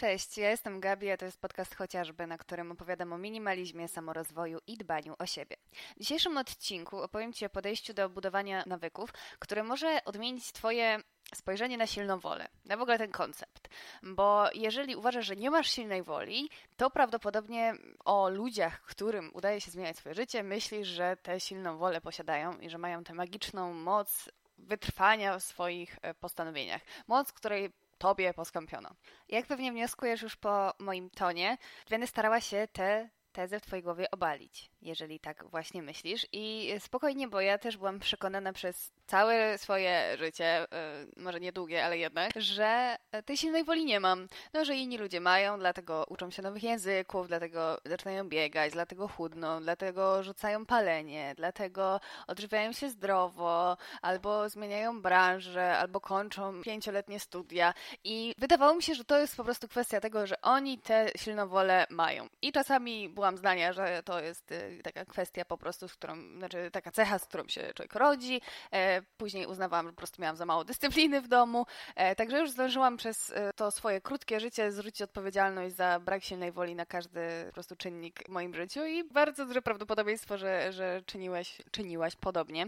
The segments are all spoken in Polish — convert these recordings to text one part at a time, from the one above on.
Cześć, ja jestem Gabi, a to jest podcast chociażby, na którym opowiadam o minimalizmie, samorozwoju i dbaniu o siebie. W dzisiejszym odcinku opowiem Ci o podejściu do budowania nawyków, które może odmienić Twoje spojrzenie na silną wolę, na w ogóle ten koncept. Bo jeżeli uważasz, że nie masz silnej woli, to prawdopodobnie o ludziach, którym udaje się zmieniać swoje życie, myślisz, że tę silną wolę posiadają i że mają tę magiczną moc wytrwania w swoich e, postanowieniach. Moc, której tobie poskąpiono. Jak pewnie wnioskujesz już po moim tonie, będę starała się te tezę w twojej głowie obalić, jeżeli tak właśnie myślisz. I spokojnie, bo ja też byłam przekonana przez całe swoje życie, y, może niedługie, ale jednak, że tej silnej woli nie mam. No, że inni ludzie mają, dlatego uczą się nowych języków, dlatego zaczynają biegać, dlatego chudną, dlatego rzucają palenie, dlatego odżywiają się zdrowo, albo zmieniają branżę, albo kończą pięcioletnie studia. I wydawało mi się, że to jest po prostu kwestia tego, że oni tę silną wolę mają. I czasami byłam zdania, że to jest y, taka kwestia po prostu, z którą, znaczy taka cecha, z którą się człowiek rodzi, e, Później uznawałam, że po prostu miałam za mało dyscypliny w domu. E, także już zdążyłam przez e, to swoje krótkie życie zwrócić odpowiedzialność za brak silnej woli na każdy po prostu czynnik w moim życiu i bardzo duże prawdopodobieństwo, że, że czyniłeś, czyniłaś podobnie.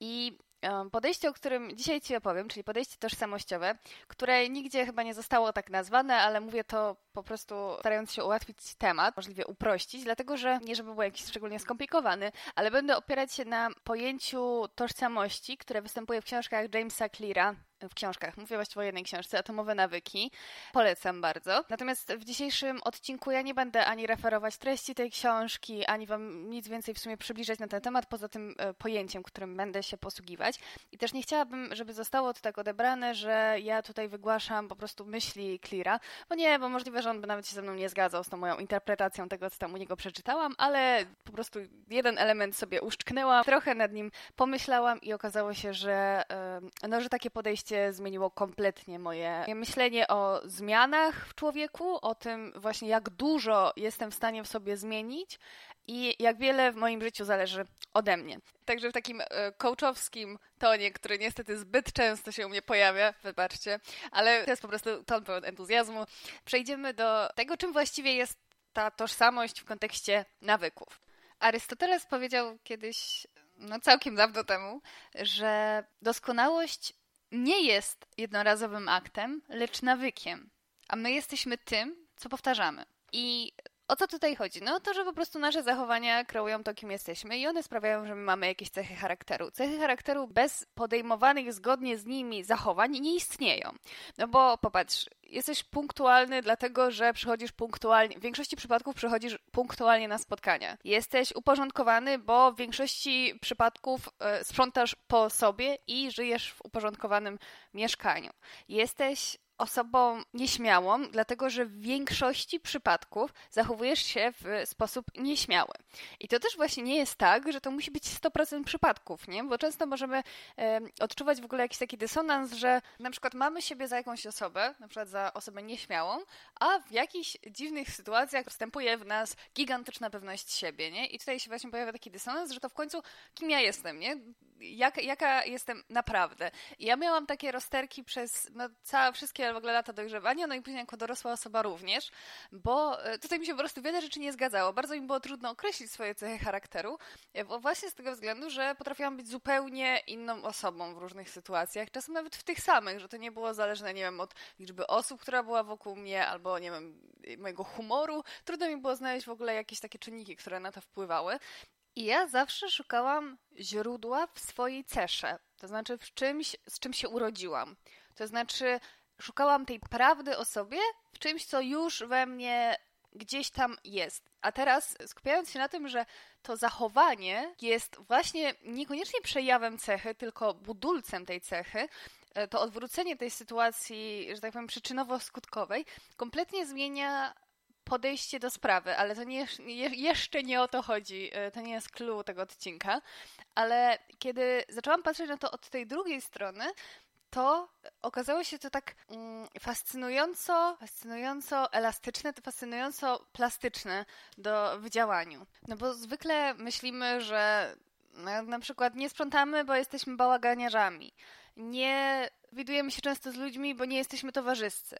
I podejście, o którym dzisiaj Ci opowiem, czyli podejście tożsamościowe, które nigdzie chyba nie zostało tak nazwane, ale mówię to po prostu starając się ułatwić temat, możliwie uprościć, dlatego że nie żeby był jakiś szczególnie skomplikowany, ale będę opierać się na pojęciu tożsamości, które występuje w książkach Jamesa Cleara, w książkach. Mówię właściwie o jednej książce, Atomowe Nawyki. Polecam bardzo. Natomiast w dzisiejszym odcinku ja nie będę ani referować treści tej książki, ani wam nic więcej w sumie przybliżać na ten temat, poza tym e, pojęciem, którym będę się posługiwać. I też nie chciałabym, żeby zostało to tak odebrane, że ja tutaj wygłaszam po prostu myśli Cleara, bo nie, bo możliwe, że on by nawet się ze mną nie zgadzał z tą moją interpretacją tego, co tam u niego przeczytałam, ale po prostu jeden element sobie uszczknęłam, trochę nad nim pomyślałam i okazało się, że, no, że takie podejście zmieniło kompletnie moje myślenie o zmianach w człowieku, o tym właśnie jak dużo jestem w stanie w sobie zmienić i jak wiele w moim życiu zależy ode mnie. Także w takim e, coachowskim tonie, który niestety zbyt często się u mnie pojawia, wybaczcie, ale to jest po prostu ton pełen entuzjazmu, przejdziemy do tego, czym właściwie jest ta tożsamość w kontekście nawyków. Arystoteles powiedział kiedyś, no całkiem dawno temu, że doskonałość nie jest jednorazowym aktem, lecz nawykiem. A my jesteśmy tym, co powtarzamy. I o co tutaj chodzi? No to, że po prostu nasze zachowania kreują to, kim jesteśmy i one sprawiają, że my mamy jakieś cechy charakteru. Cechy charakteru bez podejmowanych zgodnie z nimi zachowań nie istnieją. No bo popatrz, jesteś punktualny dlatego, że przychodzisz punktualnie, w większości przypadków przychodzisz punktualnie na spotkania. Jesteś uporządkowany, bo w większości przypadków e, sprzątasz po sobie i żyjesz w uporządkowanym mieszkaniu. Jesteś osobą nieśmiałą, dlatego że w większości przypadków zachowujesz się w sposób nieśmiały. I to też właśnie nie jest tak, że to musi być 100% przypadków, nie? Bo często możemy e, odczuwać w ogóle jakiś taki dysonans, że na przykład mamy siebie za jakąś osobę, na przykład za osobę nieśmiałą, a w jakichś dziwnych sytuacjach wstępuje w nas gigantyczna pewność siebie, nie? I tutaj się właśnie pojawia taki dysonans, że to w końcu kim ja jestem, nie? Jak, jaka jestem naprawdę. Ja miałam takie rozterki przez no, całe, wszystkie w ogóle lata dojrzewania, no i później jako dorosła osoba również, bo e, tutaj mi się po prostu wiele rzeczy nie zgadzało. Bardzo mi było trudno określić swoje cechy charakteru, e, bo właśnie z tego względu, że potrafiłam być zupełnie inną osobą w różnych sytuacjach, czasem nawet w tych samych, że to nie było zależne, nie wiem, od liczby osób, która była wokół mnie, albo, nie wiem, mojego humoru. Trudno mi było znaleźć w ogóle jakieś takie czynniki, które na to wpływały. I ja zawsze szukałam źródła w swojej cesze, to znaczy w czymś, z czym się urodziłam. To znaczy, szukałam tej prawdy o sobie w czymś, co już we mnie gdzieś tam jest. A teraz skupiając się na tym, że to zachowanie jest właśnie niekoniecznie przejawem cechy, tylko budulcem tej cechy, e, to odwrócenie tej sytuacji, że tak powiem, przyczynowo-skutkowej, kompletnie zmienia podejście do sprawy, ale to nie, jeszcze nie o to chodzi. E, to nie jest clue tego odcinka. Ale kiedy zaczęłam patrzeć na to od tej drugiej strony, to okazało się to tak mm, fascynująco, fascynująco elastyczne, to fascynująco plastyczne do w działaniu. No bo zwykle myślimy, że no, na przykład nie sprzątamy, bo jesteśmy bałaganiarzami. Nie widujemy się często z ludźmi, bo nie jesteśmy towarzyscy.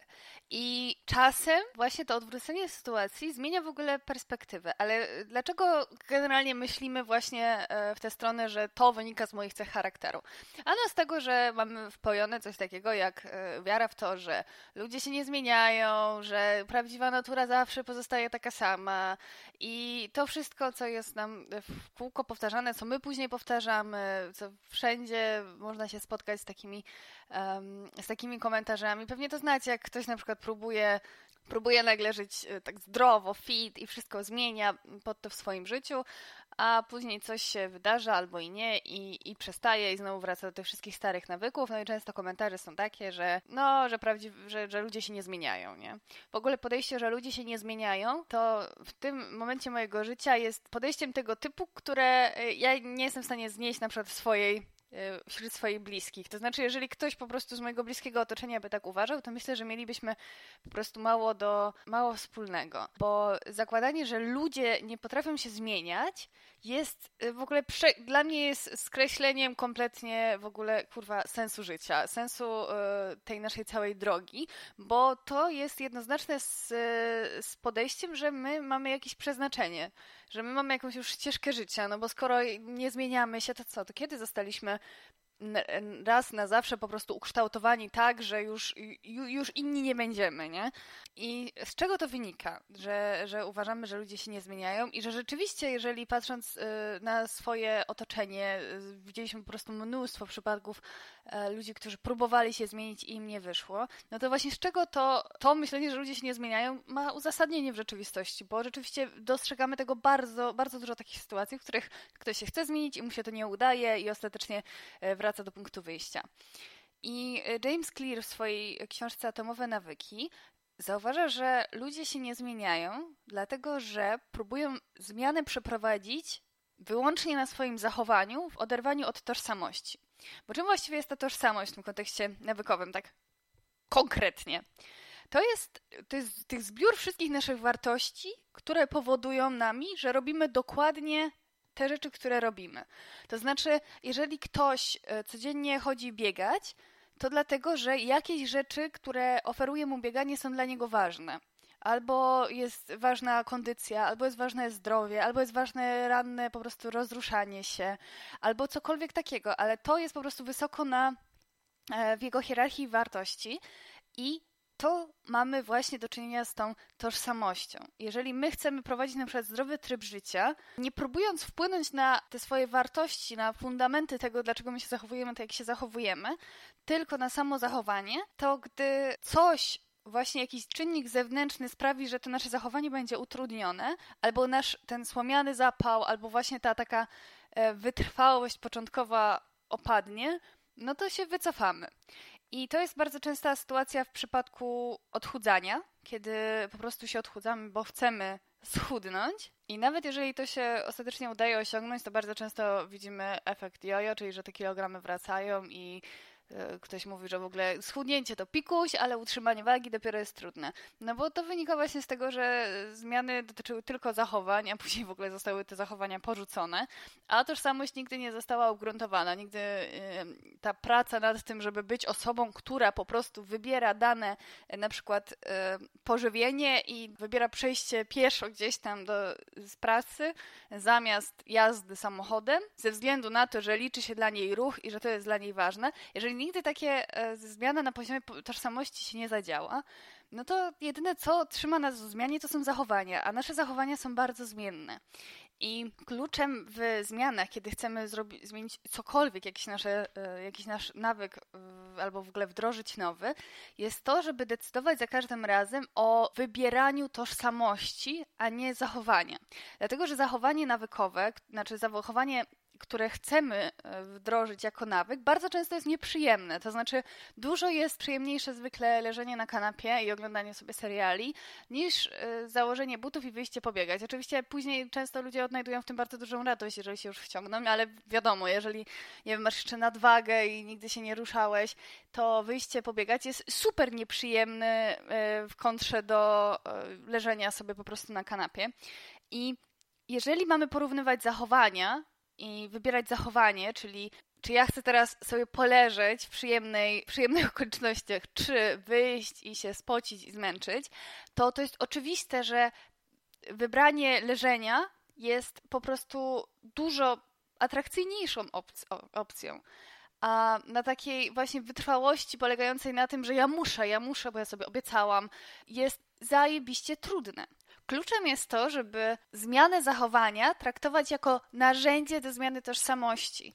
I czasem właśnie to odwrócenie sytuacji zmienia w ogóle perspektywę. Ale dlaczego generalnie myślimy właśnie e, w tę stronę, że to wynika z moich cech charakteru? Ano z tego, że mamy wpojone coś takiego jak e, wiara w to, że ludzie się nie zmieniają, że prawdziwa natura zawsze pozostaje taka sama i to wszystko, co jest nam w kółko powtarzane, co my później powtarzamy, co wszędzie można się spotkać z takimi um, z takimi komentarzami. Pewnie to znacie, jak ktoś na przykład próbuje próbuje nagle żyć e, tak zdrowo, fit i wszystko zmienia pod to w swoim życiu, a później coś się wydarza albo i nie i, i przestaje i znowu wraca do tych wszystkich starych nawyków. No i często komentarze są takie, że no, że, że, że ludzie się nie zmieniają, nie? W ogóle podejście, że ludzie się nie zmieniają, to w tym momencie mojego życia jest podejściem tego typu, które e, ja nie jestem w stanie znieść na przykład w swojej wśród swoich bliskich. To znaczy, jeżeli ktoś po prostu z mojego bliskiego otoczenia by tak uważał, to myślę, że mielibyśmy po prostu mało do mało wspólnego. Bo zakładanie, że ludzie nie potrafią się zmieniać, jest y, w ogóle prze... dla mnie jest skreśleniem kompletnie w ogóle kurwa sensu życia, sensu y, tej naszej całej drogi, bo to jest jednoznaczne z, z podejściem, że my mamy jakieś przeznaczenie że my mamy jakąś już ścieżkę życia, no bo skoro nie zmieniamy się, to co? To kiedy zostaliśmy raz na zawsze po prostu ukształtowani tak, że już, już inni nie będziemy, nie? I z czego to wynika? Że, że uważamy, że ludzie się nie zmieniają i że rzeczywiście, jeżeli patrząc y, na swoje otoczenie, y, widzieliśmy po prostu mnóstwo przypadków e, ludzi, którzy próbowali się zmienić i im nie wyszło, no to właśnie z czego to, to myślenie, że ludzie się nie zmieniają, ma uzasadnienie w rzeczywistości, bo rzeczywiście dostrzegamy tego bardzo, bardzo dużo takich sytuacji, w których ktoś się chce zmienić i mu się to nie udaje i ostatecznie e, wraca wraca do punktu wyjścia. I e, James Clear w swojej książce Atomowe nawyki zauważa, że ludzie się nie zmieniają, dlatego że próbują zmianę przeprowadzić wyłącznie na swoim zachowaniu, w oderwaniu od tożsamości. Bo czym właściwie jest ta tożsamość w tym kontekście nawykowym, tak konkretnie? To jest, to jest tych zbiór wszystkich naszych wartości, które powodują nami, że robimy dokładnie te rzeczy, które robimy. To znaczy, jeżeli ktoś e, codziennie chodzi biegać, to dlatego, że jakieś rzeczy, które oferuje mu bieganie, są dla niego ważne. Albo jest ważna kondycja, albo jest ważne zdrowie, albo jest ważne ranne po prostu rozruszanie się, albo cokolwiek takiego, ale to jest po prostu wysoko na, e, w jego hierarchii wartości i to mamy właśnie do czynienia z tą tożsamością. Jeżeli my chcemy prowadzić na przykład zdrowy tryb życia, nie próbując wpłynąć na te swoje wartości, na fundamenty tego, dlaczego my się zachowujemy tak, jak się zachowujemy, tylko na samo zachowanie, to gdy coś właśnie jakiś czynnik zewnętrzny sprawi, że to nasze zachowanie będzie utrudnione, albo nasz ten słomiany zapał, albo właśnie ta taka e, wytrwałość początkowa opadnie, no to się wycofamy. I to jest bardzo częsta sytuacja w przypadku odchudzania, kiedy po prostu się odchudzamy, bo chcemy schudnąć. I nawet jeżeli to się ostatecznie udaje osiągnąć, to bardzo często widzimy efekt jojo, czyli że te kilogramy wracają i ktoś mówi, że w ogóle schudnięcie to pikuś, ale utrzymanie wagi dopiero jest trudne. No bo to wynika właśnie z tego, że zmiany dotyczyły tylko zachowań, a później w ogóle zostały te zachowania porzucone, a tożsamość nigdy nie została ugruntowana. Nigdy ta praca nad tym, żeby być osobą, która po prostu wybiera dane, e, na przykład e, pożywienie i wybiera przejście pieszo gdzieś tam do, z pracy zamiast jazdy samochodem, ze względu na to, że liczy się dla niej ruch i że to jest dla niej ważne. Jeżeli nigdy takie e, zmiana na poziomie tożsamości się nie zadziała, no to jedyne co trzyma nas w zmianie to są zachowania, a nasze zachowania są bardzo zmienne. I kluczem w zmianach, kiedy chcemy zrobić, zmienić cokolwiek, jakiś, nasze, jakiś nasz nawyk albo w ogóle wdrożyć nowy, jest to, żeby decydować za każdym razem o wybieraniu tożsamości, a nie zachowania. Dlatego, że zachowanie nawykowe, znaczy zachowanie które chcemy e, wdrożyć jako nawyk, bardzo często jest nieprzyjemne. To znaczy, dużo jest przyjemniejsze zwykle leżenie na kanapie i oglądanie sobie seriali, niż e, założenie butów i wyjście pobiegać. Oczywiście później często ludzie odnajdują w tym bardzo dużą radość, jeżeli się już wciągną, ale wiadomo, jeżeli nie wiem, masz jeszcze nadwagę i nigdy się nie ruszałeś, to wyjście pobiegać jest super nieprzyjemne e, w kontrze do leżenia sobie po prostu na kanapie. I jeżeli mamy porównywać zachowania, i wybierać zachowanie, czyli czy ja chcę teraz sobie poleżeć w przyjemnej, przyjemnych okolicznościach, czy wyjść i się spocić i zmęczyć, to to jest oczywiste, że wybranie leżenia jest po prostu dużo atrakcyjniejszą opcją. A na takiej właśnie wytrwałości polegającej na tym, że ja muszę, ja muszę, bo ja sobie obiecałam, jest zajebiście trudne. Kluczem jest to, żeby zmianę zachowania traktować jako narzędzie do zmiany tożsamości,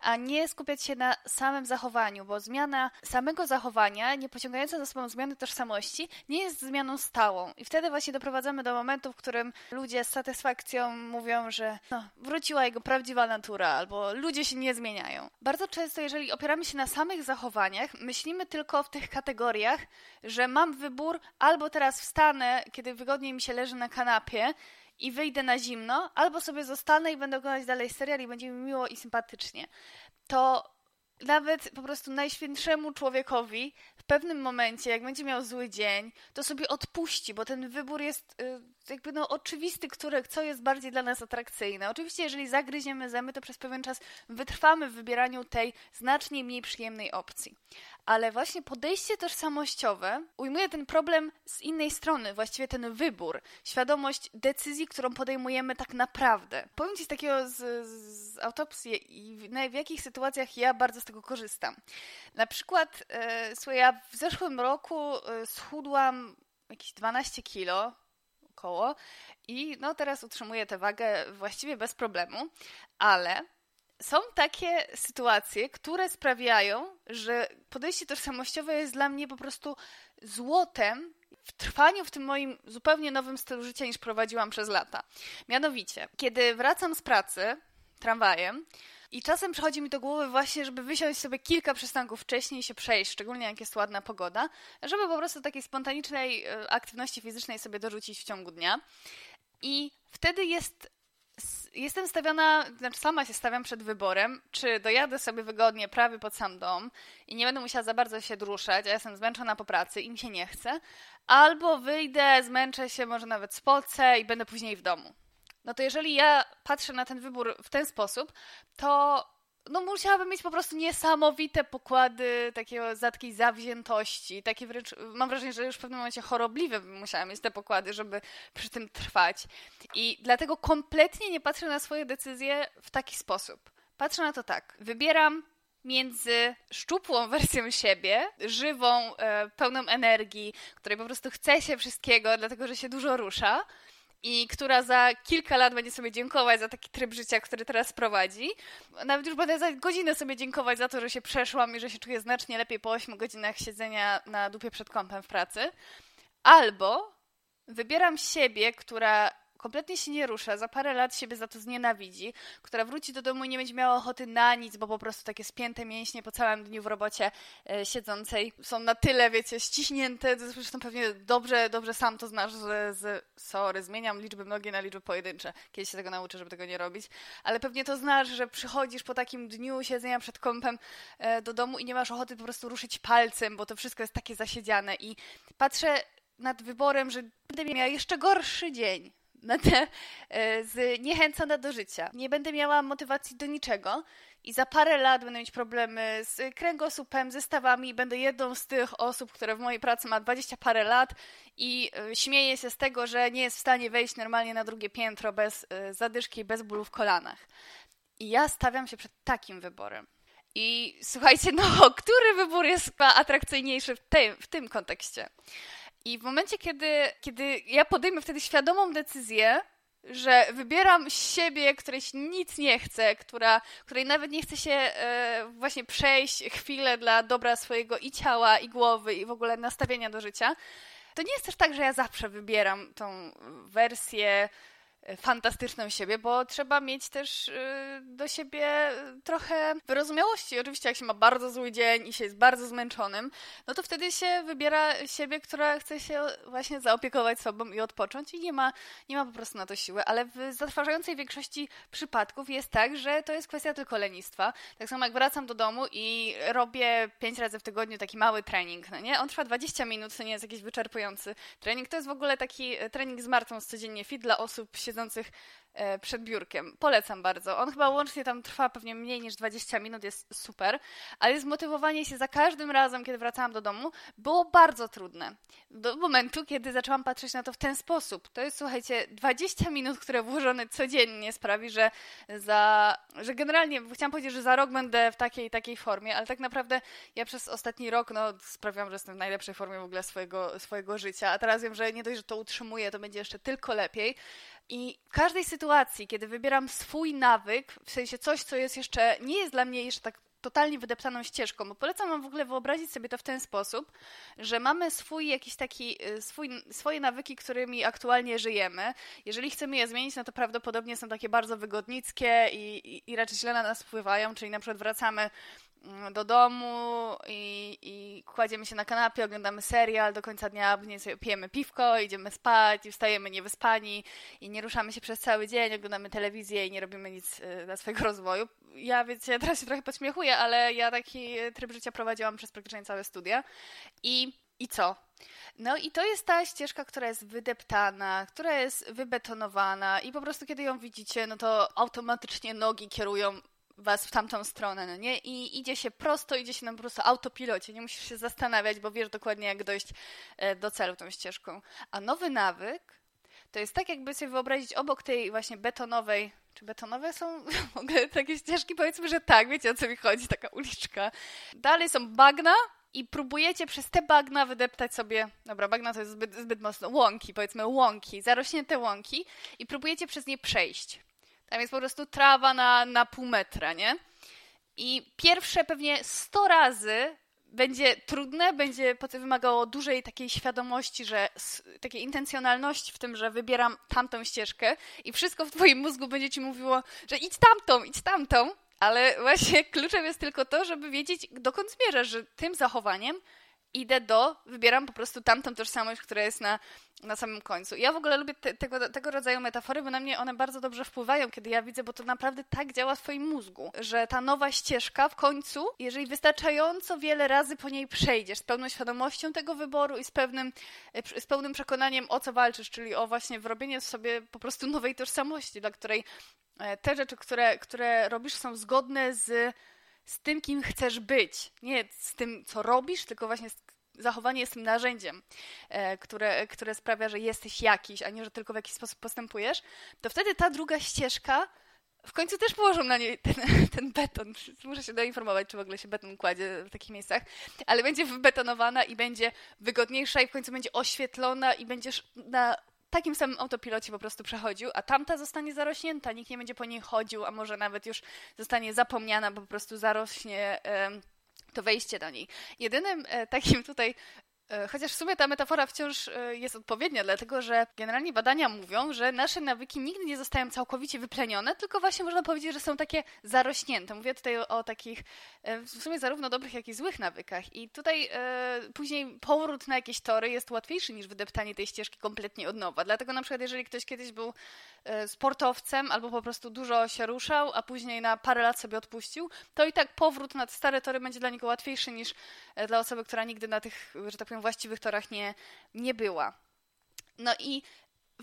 a nie skupiać się na samym zachowaniu, bo zmiana samego zachowania, nie pociągająca za sobą zmiany tożsamości, nie jest zmianą stałą. I wtedy właśnie doprowadzamy do momentu, w którym ludzie z satysfakcją mówią, że no, wróciła jego prawdziwa natura, albo ludzie się nie zmieniają. Bardzo często, jeżeli opieramy się na samych zachowaniach, myślimy tylko w tych kategoriach, że mam wybór, albo teraz wstanę, kiedy wygodniej mi się leży na kanapie i wyjdę na zimno, albo sobie zostanę i będę oglądać dalej serial i będzie mi miło i sympatycznie. To nawet po prostu najświętszemu człowiekowi w pewnym momencie, jak będzie miał zły dzień, to sobie odpuści, bo ten wybór jest y, jakby no oczywisty, który, co jest bardziej dla nas atrakcyjne. Oczywiście, jeżeli zagryziemy zęby, to przez pewien czas wytrwamy w wybieraniu tej znacznie mniej przyjemnej opcji ale właśnie podejście tożsamościowe ujmuje ten problem z innej strony, właściwie ten wybór, świadomość decyzji, którą podejmujemy tak naprawdę. Powiem Ci z takiego z, z autopsji i w, w, jakich sytuacjach ja bardzo z tego korzystam. Na przykład, e, słuchaj, ja w zeszłym roku e, schudłam jakieś 12 kilo około i no teraz utrzymuję tę wagę właściwie bez problemu, ale są takie sytuacje, które sprawiają, że podejście tożsamościowe jest dla mnie po prostu złotem w trwaniu w tym moim zupełnie nowym stylu życia niż prowadziłam przez lata. Mianowicie, kiedy wracam z pracy tramwajem, i czasem przychodzi mi do głowy właśnie, żeby wysiąść sobie kilka przystanków wcześniej i się przejść, szczególnie jak jest ładna pogoda, żeby po prostu takiej spontanicznej e, aktywności fizycznej sobie dorzucić w ciągu dnia. I wtedy jest jestem stawiana, znaczy sama się stawiam przed wyborem, czy dojadę sobie wygodnie prawie pod sam dom i nie będę musiała za bardzo się druszać, a jestem zmęczona po pracy i mi się nie chce, albo wyjdę, zmęczę się, może nawet spocę i będę później w domu. No to jeżeli ja patrzę na ten wybór w ten sposób, to no musiałabym mieć po prostu niesamowite pokłady takiego, zawziętości, takie wręcz, mam wrażenie, że już w pewnym momencie chorobliwe musiałam mieć te pokłady, żeby przy tym trwać. I dlatego kompletnie nie patrzę na swoje decyzje w taki sposób. Patrzę na to tak. Wybieram między szczupłą wersją siebie, żywą, e, pełną energii, której po prostu chce się wszystkiego, dlatego że się dużo rusza, i która za kilka lat będzie sobie dziękować za taki tryb życia, który teraz prowadzi. Nawet już będę za godzinę sobie dziękować za to, że się przeszłam i że się czuję znacznie lepiej po 8 godzinach siedzenia na dupie przed kąpem w pracy. Albo wybieram siebie, która kompletnie się nie rusza, za parę lat siebie za to znienawidzi, która wróci do domu i nie będzie miała ochoty na nic, bo po prostu takie spięte mięśnie po całym dniu w robocie e, siedzącej są na tyle, wiecie, ściśnięte, zresztą pewnie dobrze, dobrze sam to znasz, że z, sorry, zmieniam liczby mnogie na liczby pojedyncze, kiedyś się tego nauczę, żeby tego nie robić, ale pewnie to znasz, że przychodzisz po takim dniu siedzenia przed kąpem e, do domu i nie masz ochoty po prostu ruszyć palcem, bo to wszystko jest takie zasiedziane. I patrzę nad wyborem, że będę miała jeszcze gorszy dzień, będę e, zniechęcona do życia. Nie będę miała motywacji do niczego i za parę lat będę mieć problemy z kręgosłupem, ze stawami. Będę jedną z tych osób, które w mojej pracy ma 20 parę lat i e, śmieję się z tego, że nie jest w stanie wejść normalnie na drugie piętro bez e, zadyszki i bez bólu w kolanach. I ja stawiam się przed takim wyborem. I słuchajcie, no, który wybór jest atrakcyjniejszy w w tym kontekście? I w momencie, kiedy, kiedy ja podejmę wtedy świadomą decyzję, że wybieram siebie, której nic nie chcę, która, której nawet nie chce się e, właśnie przejść chwilę dla dobra swojego i ciała, i głowy, i w ogóle nastawienia do życia, to nie jest też tak, że ja zawsze wybieram tą wersję fantastyczną siebie, bo trzeba mieć też y, do siebie trochę wyrozumiałości. Oczywiście, jak się ma bardzo zły dzień i się jest bardzo zmęczonym, no to wtedy się wybiera siebie, która chce się właśnie zaopiekować sobą i odpocząć i nie ma, nie ma po prostu na to siły, ale w zatrważającej większości przypadków jest tak, że to jest kwestia tylko lenistwa. Tak samo jak wracam do domu i robię pięć razy w tygodniu taki mały trening, no nie? On trwa 20 minut, to nie jest jakiś wyczerpujący trening. To jest w ogóle taki trening z Martą codziennie fit dla osób się siedzących przed biurkiem. Polecam bardzo. On chyba łącznie tam trwa pewnie mniej niż 20 minut, jest super, ale zmotywowanie się za każdym razem, kiedy wracałam do domu, było bardzo trudne. Do momentu, kiedy zaczęłam patrzeć na to w ten sposób. To jest, słuchajcie, 20 minut, które włożone codziennie sprawi, że za, że generalnie, chciałam powiedzieć, że za rok będę w takiej takiej formie, ale tak naprawdę ja przez ostatni rok, no, sprawiłam, że jestem w najlepszej formie w ogóle swojego, swojego życia, a teraz wiem, że nie dość, że to utrzymuję, to będzie jeszcze tylko lepiej. I w każdej sytuacji, kiedy wybieram swój nawyk, w sensie coś, co jest jeszcze, nie jest dla mnie jeszcze tak totalnie wydeptaną ścieżką, bo polecam wam w ogóle wyobrazić sobie to w ten sposób, że mamy swój jakiś taki, y, swój, swoje nawyki, którymi aktualnie żyjemy. Jeżeli chcemy je zmienić, no to prawdopodobnie są takie bardzo wygodnickie i, i, i raczej źle na nas wpływają, czyli na przykład wracamy do domu i, i kładziemy się na kanapie, oglądamy serial do końca dnia, pijemy piwko, idziemy spać i wstajemy niewyspani i nie ruszamy się przez cały dzień, oglądamy telewizję i nie robimy nic y, dla swojego rozwoju. Ja, wiecie, teraz się trochę podśmiechuję, ale ja taki tryb życia prowadziłam przez praktycznie całe studia i, i co? No i to jest ta ścieżka, która jest wydeptana, która jest wybetonowana i po prostu kiedy ją widzicie, no to automatycznie nogi kierują was w tamtą stronę, no nie? I idzie się prosto, idzie się na po prostu autopilocie, nie musisz się zastanawiać, bo wiesz dokładnie jak dojść e, do celu tą ścieżką. A nowy nawyk to jest tak jakby sobie wyobrazić obok tej właśnie betonowej, czy betonowe są w ogóle takie ścieżki? Powiedzmy, że tak, wiecie o co mi chodzi, taka uliczka. Dalej są bagna, i próbujecie przez te bagna wydeptać sobie, dobra, bagna to jest zbyt, zbyt mocno, łąki, powiedzmy łąki, zarośnięte łąki i próbujecie przez nie przejść. Tam jest po prostu trawa na, na pół metra, nie? I pierwsze pewnie 100 razy będzie trudne, będzie potem wymagało dużej takiej świadomości, że takiej intencjonalności w tym, że wybieram tamtą ścieżkę i wszystko w twoim mózgu będzie ci mówiło, że idź tamtą, idź tamtą, ale właśnie kluczem jest tylko to, żeby wiedzieć, dokąd zmierzasz, że tym zachowaniem idę do, wybieram po prostu tamtą tożsamość, która jest na, na samym końcu. Ja w ogóle lubię te, tego, tego rodzaju metafory, bo na mnie one bardzo dobrze wpływają, kiedy ja widzę, bo to naprawdę tak działa w twoim mózgu, że ta nowa ścieżka w końcu, jeżeli wystarczająco wiele razy po niej przejdziesz, z pełną świadomością tego wyboru i z pewnym, e, z pełnym przekonaniem, o co walczysz, czyli o właśnie wyrobienie sobie po prostu nowej tożsamości, dla której e, te rzeczy, które, które robisz, są zgodne z z tym, kim chcesz być. Nie z tym, co robisz, tylko właśnie z zachowanie jest tym narzędziem, e, które, które sprawia, że jesteś jakiś, a nie, że tylko w jakiś sposób postępujesz, to wtedy ta druga ścieżka w końcu też położą na niej ten, ten beton. Muszę się doinformować, czy w ogóle się beton kładzie w takich miejscach, ale będzie wybetonowana i będzie wygodniejsza i w końcu będzie oświetlona i będziesz na takim samym autopilocie po prostu przechodził, a tamta zostanie zarośnięta, nikt nie będzie po niej chodził, a może nawet już zostanie zapomniana, po prostu zarośnie to wejście do niej. Jedynym e, takim tutaj chociaż w sumie ta metafora wciąż e, jest odpowiednia, dlatego że generalnie badania mówią, że nasze nawyki nigdy nie zostają całkowicie wyplenione, tylko właśnie można powiedzieć, że są takie zarośnięte. Mówię tutaj o, takich e, w sumie zarówno dobrych, jak i złych nawykach. I tutaj e, później powrót na jakieś tory jest łatwiejszy niż wydeptanie tej ścieżki kompletnie od nowa. Dlatego na przykład, jeżeli ktoś kiedyś był sportowcem albo po prostu dużo się ruszał, a później na parę lat sobie odpuścił, to i tak powrót na stare tory będzie dla niego łatwiejszy niż dla osoby, która nigdy na tych, że tak powiem, właściwych torach nie, nie była. No i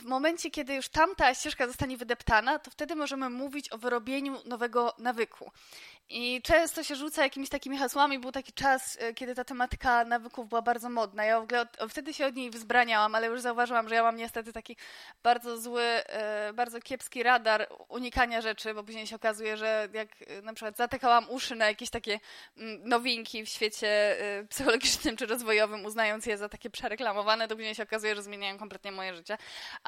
w momencie, kiedy już tamta ścieżka zostanie wydeptana, to wtedy możemy mówić o wyrobieniu nowego nawyku. I często się rzuca jakimiś takimi hasłami. Był taki czas, e, kiedy ta tematyka nawyków była bardzo modna. Ja w ogóle od, wtedy się od niej wzbraniałam, ale już zauważyłam, że ja mam niestety taki bardzo zły, e, bardzo kiepski radar unikania rzeczy, bo później się okazuje, że jak e, na przykład zatykałam uszy na jakieś takie mm, nowinki w świecie psychologicznym czy rozwojowym, uznając je za takie przereklamowane, to później się okazuje, że zmieniają kompletnie moje życie.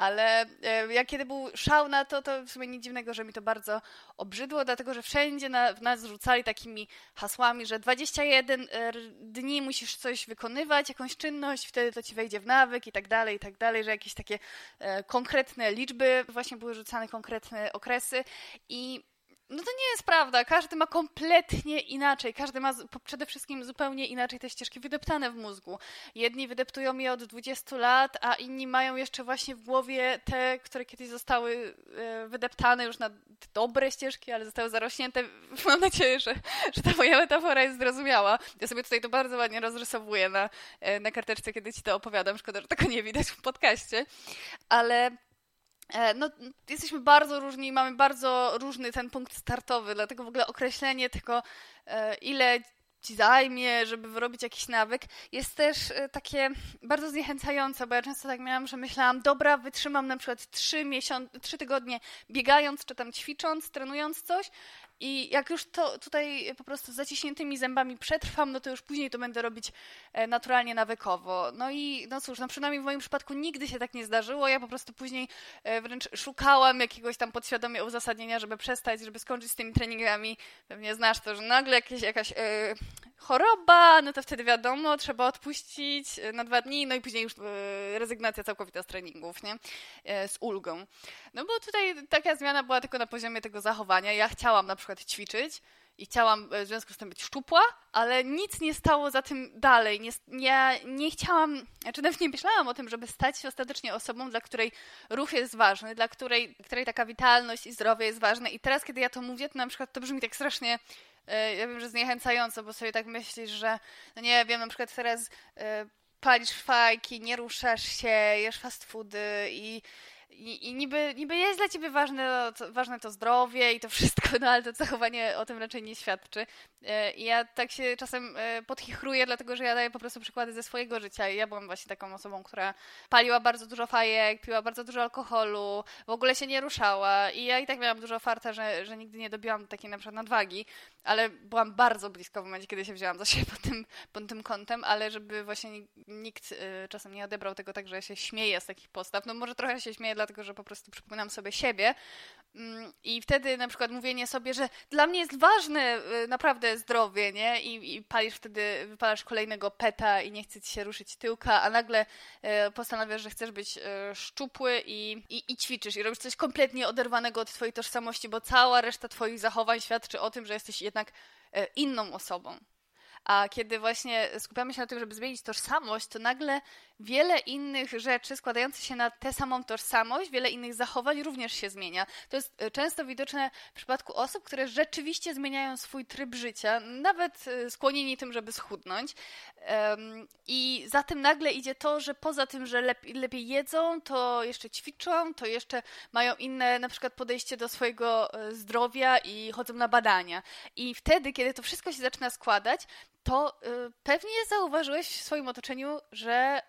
Ale jak kiedy był szał na to, to w sumie nic dziwnego, że mi to bardzo obrzydło, dlatego że wszędzie na, w nas rzucali takimi hasłami, że 21 e, dni musisz coś wykonywać, jakąś czynność, wtedy to ci wejdzie w nawyk i tak dalej, i tak dalej, że jakieś takie e, konkretne liczby właśnie były rzucane, konkretne okresy. I no to nie jest prawda. Każdy ma kompletnie inaczej. Każdy ma przede wszystkim zupełnie inaczej te ścieżki wydeptane w mózgu. Jedni wydeptują je od 20 lat, a inni mają jeszcze właśnie w głowie te, które kiedyś zostały e, wydeptane już na dobre ścieżki, ale zostały zarośnięte. Mam nadzieję, że, że ta moja metafora jest zrozumiała. Ja sobie tutaj to bardzo ładnie rozrysowuję na, e, na karteczce, kiedy ci to opowiadam. Szkoda, że tego nie widać w podcaście. Ale no, jesteśmy bardzo różni, mamy bardzo różny ten punkt startowy, dlatego w ogóle określenie tego, e, ile ci zajmie, żeby wyrobić jakiś nawyk, jest też e, takie bardzo zniechęcające, bo ja często tak miałam, że myślałam, dobra, wytrzymam na przykład trzy, miesiące, trzy tygodnie biegając, czy tam ćwicząc, trenując coś i jak już to tutaj po prostu z zaciśniętymi zębami przetrwam, no to już później to będę robić e, naturalnie, nawykowo. No i no cóż, no przynajmniej w moim przypadku nigdy się tak nie zdarzyło. Ja po prostu później e, wręcz szukałam jakiegoś tam podświadomie uzasadnienia, żeby przestać, żeby skończyć z tymi treningami. Pewnie znasz to, że nagle jakieś, jakaś e, choroba, no to wtedy wiadomo, trzeba odpuścić na dwa dni, no i później już rezygnacja całkowita z treningów, nie? Z ulgą. No bo tutaj taka zmiana była tylko na poziomie tego zachowania. Ja chciałam na przykład ćwiczyć i chciałam e, w związku z tym być szczupła, ale nic nie stało za tym dalej. Nie, nie, nie chciałam, znaczy nawet nie myślałam o tym, żeby stać się ostatecznie osobą, dla której ruch jest ważny, dla której, której taka witalność i zdrowie jest ważne. I teraz, kiedy ja to mówię, to na przykład to brzmi tak strasznie e, ja wiem, że zniechęcająco, bo sobie tak myślisz, że no nie wiem, na przykład teraz e, palisz fajki, nie ruszasz się, jesz fast foody i i, I, niby, niby jest dla ciebie ważne to, ważne to zdrowie i to wszystko, no ale to zachowanie o tym raczej nie świadczy. E, I ja tak się czasem e, podchichruję, dlatego że ja daję po prostu przykłady ze swojego życia. Ja byłam właśnie taką osobą, która paliła bardzo dużo fajek, piła bardzo dużo alkoholu, w ogóle się nie ruszała. I ja i tak miałam dużo farta, że, że nigdy nie dobiłam takiej na przykład nadwagi, ale byłam bardzo blisko w momencie, kiedy się wzięłam za siebie pod tym, pod tym kątem, ale żeby właśnie nikt e, czasem nie odebrał tego tak, że ja się śmieję z takich postaw. No może trochę się śmieję, dlatego że po prostu przypominam sobie siebie. Mm, I wtedy na przykład mówienie sobie, że dla mnie jest ważne y, naprawdę zdrowie, nie? I, i palisz wtedy, wypalasz kolejnego peta i nie chce ci się ruszyć tyłka, a nagle y, postanawiasz, że chcesz być y, szczupły i, i, i ćwiczysz i robisz coś kompletnie oderwanego od twojej tożsamości, bo cała reszta twoich zachowań świadczy o tym, że jesteś jednak inną osobą. A kiedy właśnie skupiamy się na tym, żeby zmienić tożsamość, to nagle wiele innych rzeczy składających się na tę samą tożsamość, wiele innych zachowań również się zmienia. To jest e, często widoczne w przypadku osób, które rzeczywiście zmieniają swój tryb życia, nawet e, skłonieni tym, żeby schudnąć. I za tym nagle idzie to, że poza tym, że lepiej, jedzą, to jeszcze ćwiczą, to jeszcze mają inne na przykład podejście do swojego e, zdrowia i chodzą na badania. I wtedy, kiedy to wszystko się zaczyna składać, to pewnie zauważyłeś w swoim otoczeniu, że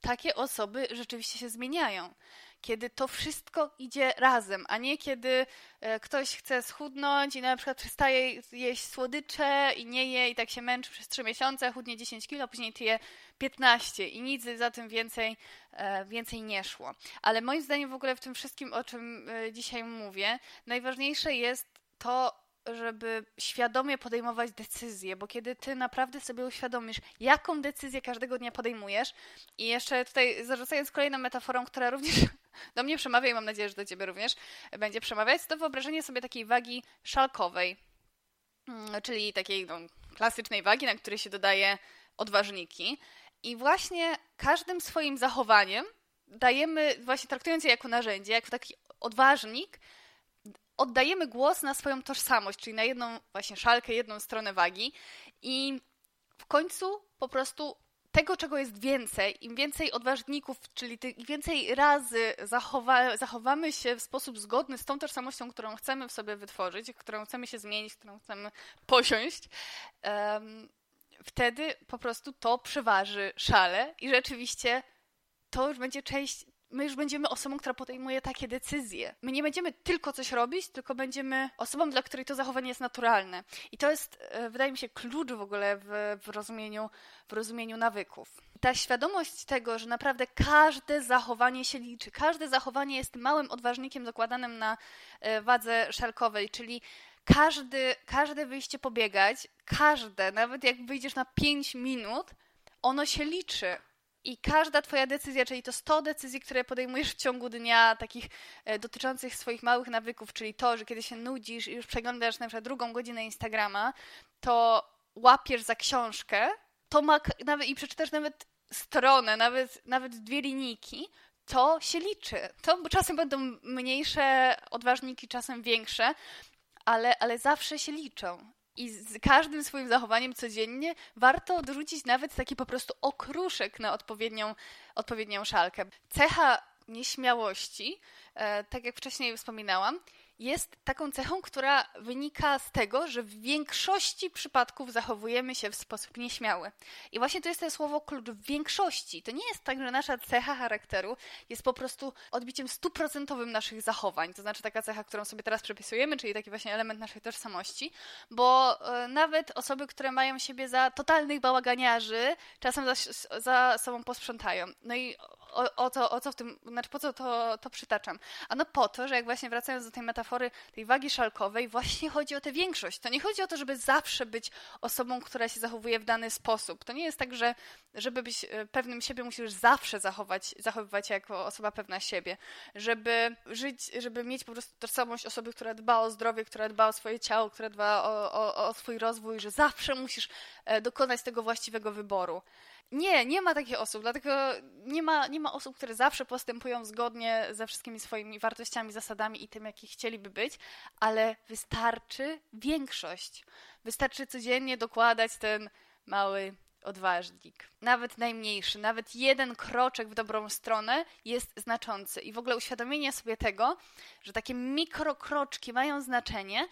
takie osoby rzeczywiście się zmieniają. Kiedy to wszystko idzie razem, a nie kiedy e, ktoś chce schudnąć i na przykład przestaje jeść słodycze i nie je i tak się męczy przez 3 miesiące, chudnie 10 kilo, później tyje 15 i nic za tym więcej, e, więcej nie szło. Ale moim zdaniem w ogóle w tym wszystkim, o czym e, dzisiaj mówię, najważniejsze jest to, żeby świadomie podejmować decyzje, bo kiedy ty naprawdę sobie uświadomisz, jaką decyzję każdego dnia podejmujesz i jeszcze tutaj zarzucając kolejną metaforą, która również do mnie przemawia i mam nadzieję, że do ciebie również będzie przemawiać, to wyobrażenie sobie takiej wagi szalkowej, mm, czyli takiej no, klasycznej wagi, na której się dodaje odważniki. I właśnie każdym swoim zachowaniem dajemy, właśnie traktując je jako narzędzie, jako taki odważnik, oddajemy głos na swoją tożsamość, czyli na jedną właśnie szalkę, jedną stronę wagi i w końcu po prostu tego, czego jest więcej, im więcej odważników, czyli im więcej razy zachowa zachowamy się w sposób zgodny z tą tożsamością, którą chcemy w sobie wytworzyć, którą chcemy się zmienić, którą chcemy posiąść, um, wtedy po prostu to przeważy szale i rzeczywiście to już będzie część my już będziemy osobą, która podejmuje takie decyzje. My nie będziemy tylko coś robić, tylko będziemy osobą, dla której to zachowanie jest naturalne. I to jest, e, wydaje mi się, klucz w ogóle w, w, rozumieniu, w rozumieniu nawyków. Ta świadomość tego, że naprawdę każde zachowanie się liczy, każde zachowanie jest małym odważnikiem zakładanym na e, wadze szalkowej, czyli każdy, każde wyjście pobiegać, każde, nawet jak wyjdziesz na 5 minut, ono się liczy i każda Twoja decyzja, czyli to 100 decyzji, które podejmujesz w ciągu dnia, takich e, dotyczących swoich małych nawyków, czyli to, że kiedy się nudzisz i już przeglądasz na przykład drugą godzinę Instagrama, to łapiesz za książkę, to ma nawet i przeczytasz nawet stronę, nawet, nawet dwie linijki, to się liczy. To czasem będą mniejsze odważniki, czasem większe, ale, ale zawsze się liczą. I z każdym swoim zachowaniem codziennie warto odrzucić nawet taki po prostu okruszek na odpowiednią, odpowiednią szalkę. Cecha nieśmiałości, e, tak jak wcześniej wspominałam, jest taką cechą, która wynika z tego, że w większości przypadków zachowujemy się w sposób nieśmiały. I właśnie to jest to słowo klucz w większości. To nie jest tak, że nasza cecha charakteru jest po prostu odbiciem stuprocentowym naszych zachowań. To znaczy taka cecha, którą sobie teraz przepisujemy, czyli taki właśnie element naszej tożsamości, bo e, nawet osoby, które mają siebie za totalnych bałaganiarzy, czasem za, za sobą posprzątają. No i o, o, co, o co w tym, znaczy po co to, to przytaczam? Ano po to, że jak właśnie wracając do tej metafory tej wagi szalkowej, właśnie chodzi o tę większość. To nie chodzi o to, żeby zawsze być osobą, która się zachowuje w dany sposób. To nie jest tak, że żeby być e, pewnym siebie, musisz zawsze zachować, zachowywać się jako osoba pewna siebie. Żeby żyć, żeby mieć po prostu tożsamość osoby, która dba o zdrowie, która dba o swoje ciało, która dba o, o, o swój rozwój, że zawsze musisz dokonać tego właściwego wyboru. Nie, nie ma takich osób, dlatego nie ma, nie ma osób, które zawsze postępują zgodnie ze wszystkimi swoimi wartościami, zasadami i tym, jaki chcieliby być, ale wystarczy większość. Wystarczy codziennie dokładać ten mały odważnik. Nawet najmniejszy, nawet jeden kroczek w dobrą stronę jest znaczący. I w ogóle uświadomienie sobie tego, że takie mikrokroczki mają znaczenie,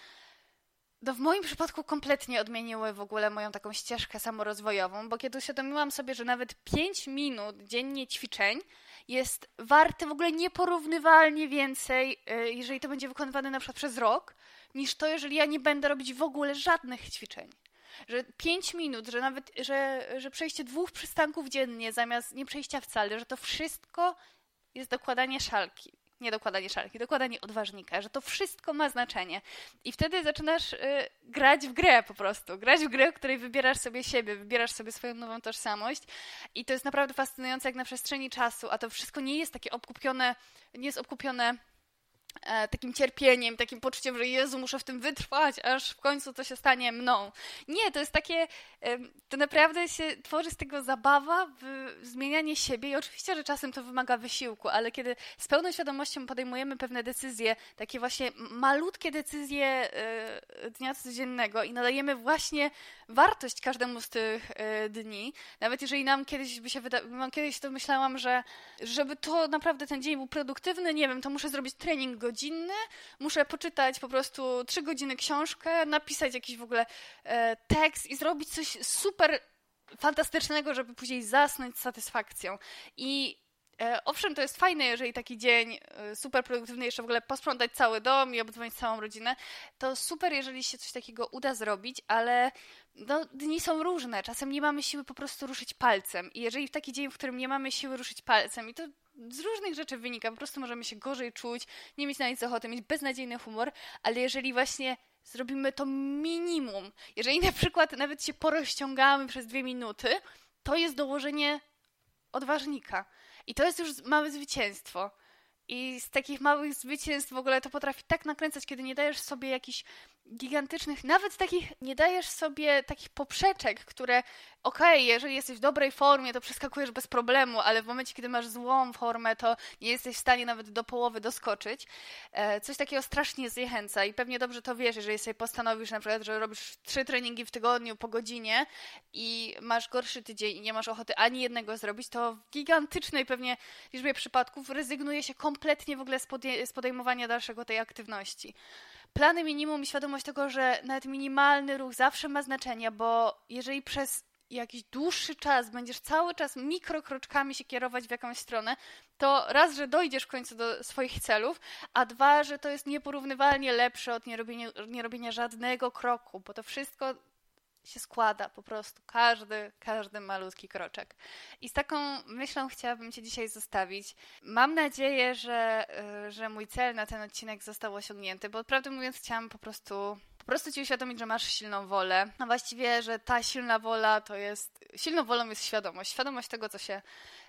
no w moim przypadku kompletnie odmieniły w ogóle moją taką ścieżkę samorozwojową, bo kiedy uświadomiłam sobie, że nawet 5 minut dziennie ćwiczeń jest warte w ogóle nieporównywalnie więcej, y, jeżeli to będzie wykonywane na przykład przez rok, niż to, jeżeli ja nie będę robić w ogóle żadnych ćwiczeń. Że 5 minut, że nawet, że, że przejście dwóch przystanków dziennie zamiast nie przejścia wcale, że to wszystko jest dokładanie szalki nie dokładanie szalki, dokładanie odważnika, że to wszystko ma znaczenie. I wtedy zaczynasz y, grać w grę po prostu. Grać w grę, w której wybierasz sobie siebie, wybierasz sobie swoją nową tożsamość. I to jest naprawdę fascynujące, jak na przestrzeni czasu, a to wszystko nie jest takie obkupione, nie jest obkupione takim cierpieniem, takim poczuciem, że Jezu, muszę w tym wytrwać, aż w końcu to się stanie mną. Nie, to jest takie, to naprawdę się tworzy z tego zabawa zmienianie siebie i oczywiście, że czasem to wymaga wysiłku, ale kiedy z pełną świadomością podejmujemy pewne decyzje, takie właśnie malutkie decyzje e, dnia codziennego i nadajemy właśnie wartość każdemu z tych e, dni, nawet jeżeli nam kiedyś by się wydawało, kiedyś to myślałam, że żeby to naprawdę ten dzień był produktywny, nie wiem, to muszę zrobić trening godzinny, muszę poczytać po prostu trzy godziny książkę, napisać jakiś w ogóle e, tekst i zrobić coś super fantastycznego, żeby później zasnąć z satysfakcją. I E, owszem, to jest fajne, jeżeli taki dzień e, super produktywny, jeszcze w ogóle posprzątać cały dom i obdzwonić całą rodzinę, to super, jeżeli się coś takiego uda zrobić, ale no, dni są różne. Czasem nie mamy siły po prostu ruszyć palcem. I jeżeli w taki dzień, w którym nie mamy siły ruszyć palcem, i to z różnych rzeczy wynika, po prostu możemy się gorzej czuć, nie mieć na nic ochoty, mieć beznadziejny humor, ale jeżeli właśnie zrobimy to minimum, jeżeli na przykład nawet się porozciągamy przez dwie minuty, to jest dołożenie odważnika. I to jest już małe zwycięstwo. I z takich małych zwycięstw w ogóle to potrafi tak nakręcać, kiedy nie dajesz sobie jakichś gigantycznych, nawet takich, nie dajesz sobie takich poprzeczek, które okej, okay, jeżeli jesteś w dobrej formie, to przeskakujesz bez problemu, ale w momencie, kiedy masz złą formę, to nie jesteś w stanie nawet do połowy doskoczyć. E, coś takiego strasznie zniechęca i pewnie dobrze to wiesz, jeżeli sobie postanowisz na przykład, że robisz trzy treningi w tygodniu po godzinie i masz gorszy tydzień i nie masz ochoty ani jednego zrobić, to w gigantycznej pewnie liczbie przypadków rezygnuje się kompletnie w ogóle z podejmowania dalszego tej aktywności plany minimum i świadomość tego, że nawet minimalny ruch zawsze ma znaczenie, bo jeżeli przez jakiś dłuższy czas będziesz cały czas mikrokroczkami się kierować w jakąś stronę, to raz, że dojdziesz w końcu do swoich celów, a dwa, że to jest nieporównywalnie lepsze od nierobienia, nierobienia żadnego kroku, bo to wszystko się składa po prostu każdy, każdy malutki kroczek. I z taką myślą chciałabym Cię dzisiaj zostawić. Mam nadzieję, że, y, że mój cel na ten odcinek został osiągnięty, bo prawdę mówiąc chciałam po prostu prostu Ci uświadomić, że masz silną wolę. A właściwie, że ta silna wola to jest, silną wolą jest świadomość, świadomość tego, co się,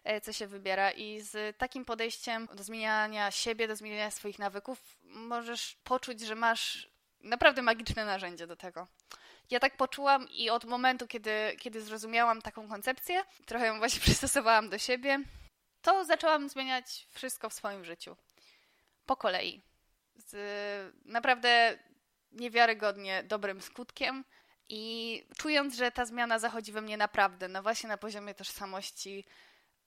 e, co się wybiera i z takim podejściem do zmieniania siebie, do zmieniania swoich nawyków możesz poczuć, że masz naprawdę magiczne narzędzie do tego. Ja tak poczułam i od momentu, kiedy, kiedy zrozumiałam taką koncepcję, trochę ją właśnie przystosowałam do siebie, to zaczęłam zmieniać wszystko w swoim życiu. Po kolei. Z naprawdę niewiarygodnie dobrym skutkiem i czując, że ta zmiana zachodzi we mnie naprawdę, no właśnie na poziomie tożsamości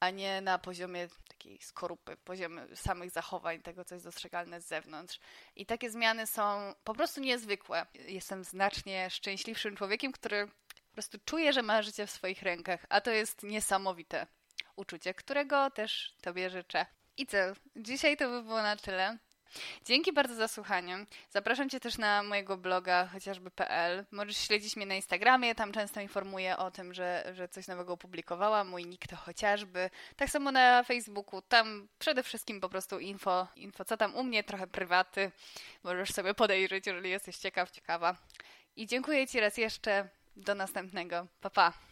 a nie na poziomie takiej skorupy, poziomie samych zachowań, tego, co jest dostrzegalne z zewnątrz. I takie zmiany są po prostu niezwykłe. Jestem znacznie szczęśliwszym człowiekiem, który po prostu czuje, że ma życie w swoich rękach, a to jest niesamowite uczucie, którego też Tobie życzę. I co? Dzisiaj to by było na tyle. Dzięki bardzo za słuchanie. Zapraszam Cię też na mojego bloga chociażby.pl. Możesz śledzić mnie na Instagramie, tam często informuję o tym, że, że coś nowego opublikowałam. Mój nick to chociażby. Tak samo na Facebooku, tam przede wszystkim po prostu info, info co tam u mnie, trochę prywaty. Możesz sobie podejrzeć, jeżeli jesteś ciekaw, ciekawa. I dziękuję Ci raz jeszcze. Do następnego. Pa, pa.